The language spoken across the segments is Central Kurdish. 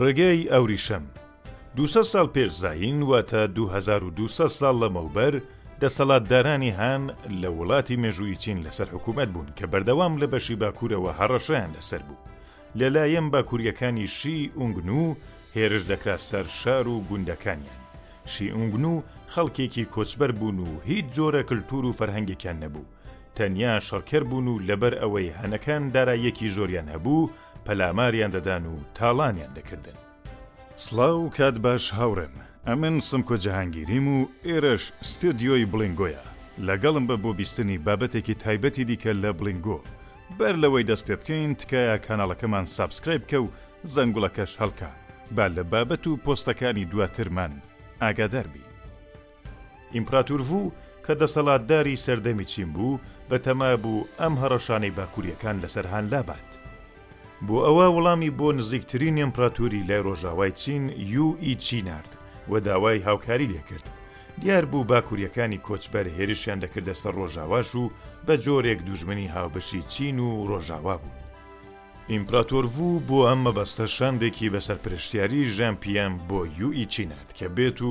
ڕێگەی ئەوریشم، دوو سەد ساڵ پێش زایین واتە دوو هەزار و دوو سەد ساڵ لەمەوبەر دەسەڵاتدارانی هان لە وڵاتی مێژوویی چین لەسەر حکوومەت بوون کە بەردەوام لە بەشی باکوورەوە هەڕەشەیان لەسەر بوو لەلایەن باکوورییەکانی شی ئونگن و هێرش دەکرا سەر شار و گوندەکانیان شی ئونگن و خەڵکێکی کۆچبەر بوون و هیچ جۆرە کللتور و فەرهەنگێکیان نەبوو تەنیا شەڕکەر بوون و لەبەر ئەوەی هەنەکان داراییەکی زۆریان هەبوو پەلاماریان دەدان و تاڵانیان دەکردن. سڵاو کات باش هاوڕێم ئەمن سمکۆ جەهانگیریم و ئێرەش ستۆدیۆی بڵینگۆیە لەگەڵم بە بۆ بیستنی بابەتێکی تایبەتی دیکە لە بڵینگۆ بەر لەوەی دەست پێ بکەین تکایە کاناڵەکەمان سابسکرایب بکە و زەنگوڵەکەش هەڵکە با لە بابەت و پۆستەکانی دواترمان ئاگادار بی. ئیمپراتور ڤوو کە دەسەڵاتداری سەردەمی چین بوو، بەتەما بوو ئەم هەڕەشانەی باکوورییەکان لەسەر هان لابات. بۆ ئەوە وڵامی بۆ نزیکترین ئیمپراتوری لای ڕۆژاوای چین، یو ئی چی نارد و داوای هاوکاری لێ کرد. دیار بوو باکوورییەکانی کۆچبەر هێرشیان دەکردە سەر ڕۆژاواش و بە جۆرێک دوژمنی هاوبەشی چین و ڕۆژاوا بوون. ئیمپراتور ڤوو بۆ ئەم مەبەستە شاندێکی بە سەرپرشتیاری ژان پیان بۆ یو ئی چی نارد کە بێت و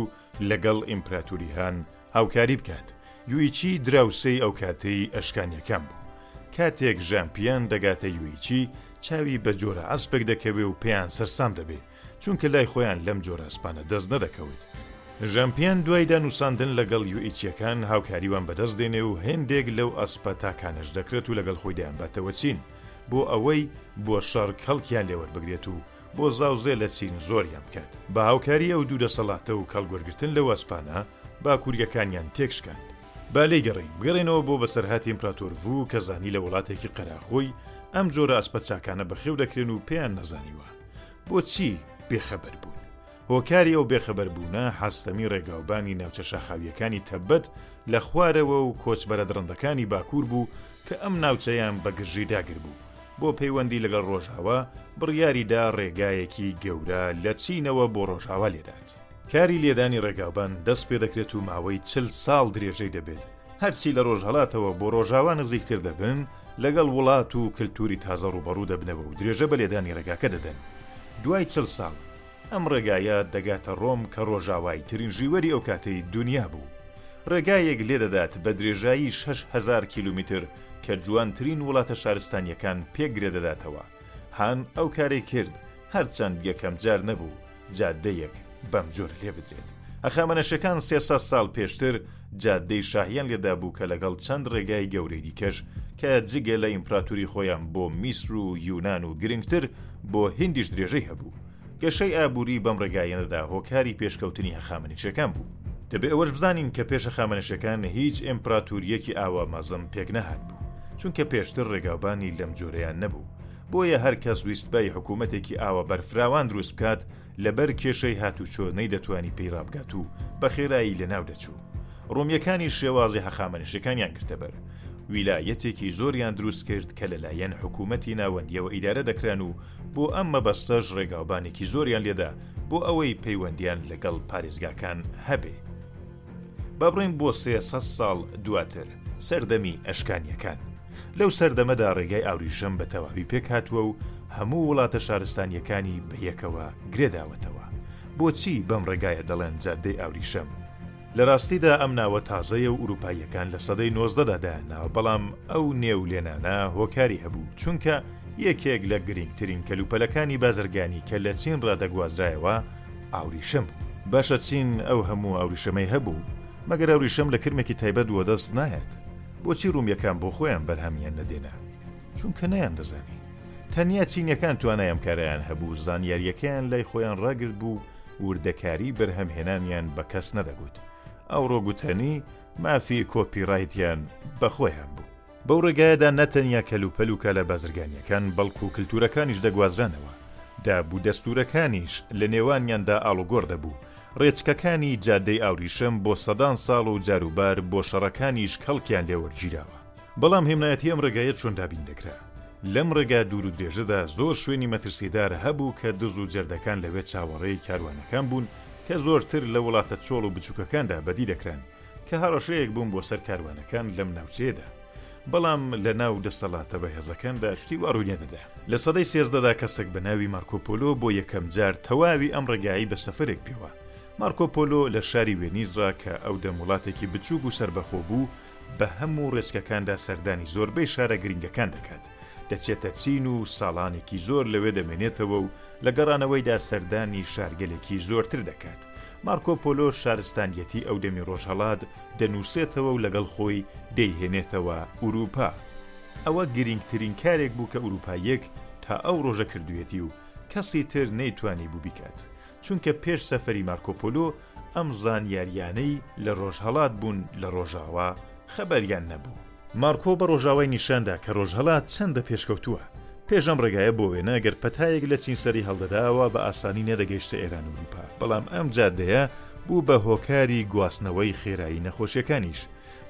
لەگەڵ ئیمپراتوری هان هاوکاری بکات، یویچی دراوسێی ئەوکاتەی ئەشکانیەکان بوو، کاتێک ژانپیان دەگاتە یویچی چاوی بە جۆرە ئەسپێک دەکەوێ و پێیان سەرسام دەبێ، چونکە لای خۆیان لەم جۆرە ئەسپانە دەست نەدەکەوت. ژانپیان دوای دانوساندن لەگەڵ یویچیەکان هاوکاری وان بەدەست دێنێ و هێندێک لەو ئەسپە تاکانەش دەکڕێت و لەگەڵ خۆی دەیانباتەوە چین بۆ ئەوەی بۆ شەڕ کەڵکیان لێ وەربگرێت و بۆ زاوزێ لە چین زۆریان بکات، بە هاوکاری ئەو دوو دەسەڵاتە و کەڵکوەرگرتن لەو ئەسپانە باکوورییەکانیان تێکشکاند. با لێیگەڕێین، بگەڕێینەوە بۆ بەسەرهاتی ئیمپراتۆر ڤو کە زانی لە وڵاتێکی قەراخۆی ئەم جۆرە ئەسپە چاکانە بەخێو دەکرێن و پێیان نەزانیوە. بۆچی بێخەبەر بوون؟ هۆکاری ئەو بێخەبەربوونە حەستەمی ڕێگاوبانی ناوچە شاخاویەکانی تەبەت لە خوارەوە و کۆچبەرە دڕندەکانی باکوور بوو کە ئەم ناوچەیان بە گرژی داگر بوو. بۆ پەیوەندی لەگەڵ ڕۆژاوا بڕیاریدا ڕێگایەکی گەورە لە چینەوە بۆ ڕۆژاوا لێدات. کاری لێدانی ڕێگاوبان دەست پێ دەکرێت و ماوەی چل ساڵ درێژەی دەبێت، هەرچی لە ڕۆژهەڵاتەوە بۆ ڕۆژاوا نزیکتر دەبن لەگەڵ وڵات و کلتوری تازە ڕووبەڕوو دەبنەوە و درێژە بە لێدانی ڕێگاکە دەدەن. دوای چل ساڵ ئەم ڕێگایە دەگاتە ڕۆم کە ڕۆژاوای ترین ژیوەری ئەو کاتەی دونیا بوو. ڕێگایەک لێ دەدات بە درێژایی شەش هەزار کیلومیتر کە جوانترین وڵاتە شارستانیەکان پێ گرێ دەداتەوە. هان ئەو کارەی کرد هەرچەند یەکەم جار نەبوو جادەیەک بەم جۆرە لێ بدرێت. هەخامەنەشەکان سێ سەد ساڵ پێشتر جادەی شاهیان لێدابوو کە لەگەڵ چەند ڕێگای گەورەی دیکەش کە جگە لە ئیمپراتوری خۆیان بۆ میسر و یونان و گرنگتر بۆ هندیش درێژەی هەبوو. گەشەی ئابووری بەم ڕێگایەنەدا هۆکاری پێشکەوتنی هەخامەنشیەکان بوو. دەبێ ئەوەش بزانین کە پێش هەخامەنشەکان هیچ ئیمپراتوریەکی ئاوا مەزن پێک نەهاتبوو، چونکە پێشتر ڕێگاوبانی لەم جۆرەیان نەبوو، بۆیە هەرکەس ویستبای حکومەتێکی ئاوا بەرفراوان دروست بکات لەبەر کێشەی هاتووچۆ نەیدەتوانی پێی ڕابگات و بە خێرایی لەناو دەچوو. ڕۆمییەکانیش شێوازی هەخامەنشیەکانیان گرتە بەر. ویلایەتێکی زۆریان دروست کرد کە لەلایەن حکوومەتی ناوەندییەوە ئیدارە دەکران و بۆ ئەم مەبەستەش ڕێگاوبانێکی زۆریان لێدا بۆ ئەوەی پەیوەندییان لەگەڵ پارێزگاکان هەبێ. ببڕین بۆ سێ سەد ساڵ دواتر، سەردەمی ئەشکانییەکان. لەو سەردەمەدا ڕێگای ئاوریشم بە تەواوی پێکهاتووە و هەموو وڵاتە شارستانییەکانی بە یەکەوە گرێ داوەتەوە. بۆچی بەم ڕێگایە دەڵێن جادەی ئاوریشم؟ لە ڕاستیدا ئەم ناوە تازەیە و ئورووپاییەکان لە سەدەی نۆزدەدا دایانناوە، بەڵام ئەو نێو لێنانە هۆکاری هەبوو، چونکە یەکێک لە گرینگترین کەلوپەلەکانی بازرگانی کە لە چین ڕا دەگوازرایەوە، ئاوریشم بوو. باشە چین ئەو هەموو ئاوریشەمەی هەبوو؟ مەگەر ئاوریشم لە کرمێکی تایبەت وەدەست نایەت؟ بۆچی ڕومیەکان بۆ خۆیان بەرهەمیان نەدێنا؟ چونکە نەیان دەزانی. تەنیا چینیەکان توانای ئەم کارەیان هەبوو زانیاریەکەیان لای خۆیان ڕاگرت بوو وردەکاری بەرهەم هێنانیان بە کەس نەدەگوت. ئەوڕۆ گوتەنی مافی کۆپی ڕایتیان بە خۆیان بوو. بەو ڕێگایەدا نەتەنیا کەلوپەل و کەلە بازرگانییەکان، بەڵکو کلتورەکانیش دەگوازرانەوە، داب و دەستورەکانیش لەنێوانیاندا ئاڵوگۆڕ دەبوو، ڕێچکەکانی جادەی ئاوریشم بۆ سەدان ساڵ و جاروبار بۆ شەڕەکانیش کەڵکیان لێوەرگیراوە. بەڵام هێمنایەتی ئەم ڕێگایە چۆن دابین دەکرا؟ لەم ڕێگا دوور و درێژەدا زۆر شوێنی مەترسیدار هەبوو کە دز و جەردەکان لەوێ چاوەڕێی کاروانەکان بوون کە زۆرتر لە وڵاتە چۆڵ و بچوکەکاندا بەدی دەکران کە هەڕەشەیەک بوون بۆ سەر کاروانەکان لەم ناوچەیەدا. بەڵام لە ناو دەسەڵاتە بەهێزەکاندا شتی وا ڕووی نەدەدا. لە سەدەی سێزدەدا کەسێک بە ناوی مارکۆپۆلۆ بۆ یەکەم جار تەواوی ئەم ڕێگایەی بە سەفەرێک پێوە. مارکۆپۆلۆ لە شاری وێنیزڕا کە ئەو دەم وڵاتێکی بچووک و سەربەخۆ بوو، بە هەموو ڕێچکەکاندا سەردانی زۆربەی شارە گرینگەکان دەکات. دەچێتە چین و ساڵانێکی زۆر لەوێ دەمێنێتەوە و لە گەڕانەوەیدا سەردانی شارگەلێکی زۆرتر دەکات مارکۆ پۆلۆ شارستانیەتی ئەو دەمی ڕۆژهڵات دەنووسێتەوە و لەگەڵ خۆی دەیهێنێتەوە ئوروپا ئەوە گرنگترین کارێک بوو کە ئوروپاییەک تا ئەو ڕۆژە کردوێتی و کەسی تر نەیتوانی بوو بیکات چونکە پێش سەفەری مارکۆپۆلۆ ئەم زانیاریانەی لە ڕۆژهەڵات بوون لە ڕۆژاوا خەبەریان نەبوو. مارکۆ بە ڕۆژاوای نیشاندا کە ڕۆژهەڵات چەندە پێشکەوتووە. پێش ئەم ڕێگایە بۆ وێنە گەر پەتایەک لە چین سەری هەڵدەدا ئەوا بە ئاسانی نەدەگەیشتە ئێران و ئورووپا، بەڵام ئەم جادەیە بوو بە هۆکاری گواستنەوەی خێرایی نەخۆشیەکانیش.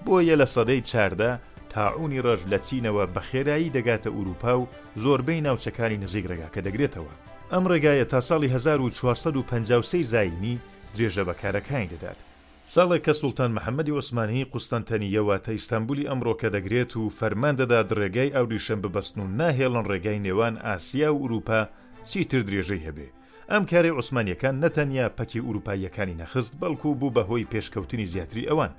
بۆیە لە سەدەی چاردە تاعوونی ڕەش لە چینەوە بە خێرایی دەگاتە ئورووپا و زۆربەی ناوچەکانی نزیک ڕێگاکە دەگرێتەوە. ئەم ڕێگایە تا ساڵی هەزار و چوار سەد و پەنجا و سێ زایینی درێژە بە کارەکانی دەدات، ساڵێک کە سوڵتان محەمەدی عوسمانی قوستەنتەنییە واتە ئیستانبولی ئەمڕۆکە دەگرێت و فەرمان دەدات ڕێگای ئاوریشم ببەستن و ناهێڵن ڕێگای نێوان ئاسیا و ئورووپا چیتر درێژەی هەبێ. ئەم کارەی عوسمانییەکان نەتەنیا پەکی ئورووپاییەکانی نەخست بەڵکوو بوو بە هۆی پێشکەوتنی زیاتری ئەوان.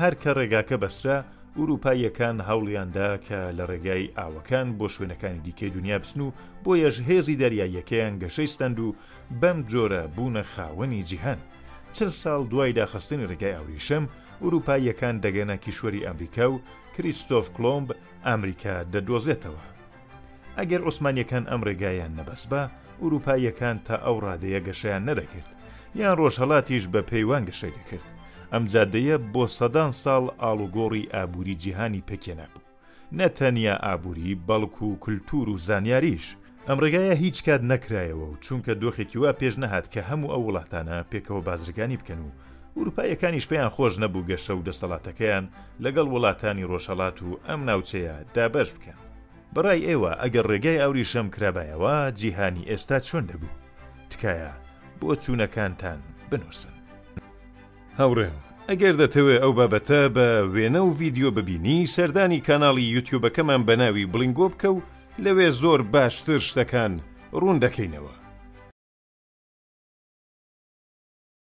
هەر کە ڕێگاکە بەسرا، ئورووپاییەکان هەوڵیان دا کە لە ڕێگای ئاوەکان بۆ شوێنەکانی دیکەی دنیا بچن و بۆیەش هێزی دەریاییەکەیان گەشەی ستاند و بەم جۆرە بوونە خاوەنی جیهان. چل ساڵ دوای داخستنی ڕێگای ئاوریشم، ئورووپاییەکان دەگەنە کیشوەری ئەمریکا و کریستۆف کلۆمب ئەمریکا دەدۆزێتەوە. ئەگەر عوسمانیەکان ئەم ڕێگایان نەبەسبا ئوروپاییەکان تا ئەو ڕادەیە گەشەیان نەدەکرد یان ڕۆژهڵاتیش بە پەیوان گەشەی دەکرد ئەم جادەیە بۆ سەدان ساڵ ئاڵوگۆڕی ئابووری جیهانی پەکێنا بوو نەتەنیا ئابووری بەڵک و کللتور و زانیاریش ئەم ڕێگایە هیچ کات نەکرایەوە و چونکە دۆخێکی وا پێش نەهات کە هەموو ئەو وڵاتانە پێکەوە بازرگانی بکەن و ئوروپاییەکانیش پێیان خۆش نەبوو گەشە و دەسەڵاتەکەیان لەگەڵ وڵاتانی ڕۆژهەڵات و ئەم ناوچەیە دابەش بکەن. بە ڕای ئێوە ئەگەر ڕێگای ئاوریشەم کرابایەوە جیهانی ئێستا چۆن دەبوو؟ تکایە بۆچوونەکانتان بنووسن. هاوڕێم ئەگەر دەتەوێ ئەو بابەتە بە وێنە و ڤیدیۆ ببینی سەردانی کاناڵی یوتیوبەکەمان بە ناوی بڵینگۆ بکە و لەوێ زۆر باشتر شتەکان ڕوون دەکەینەوە.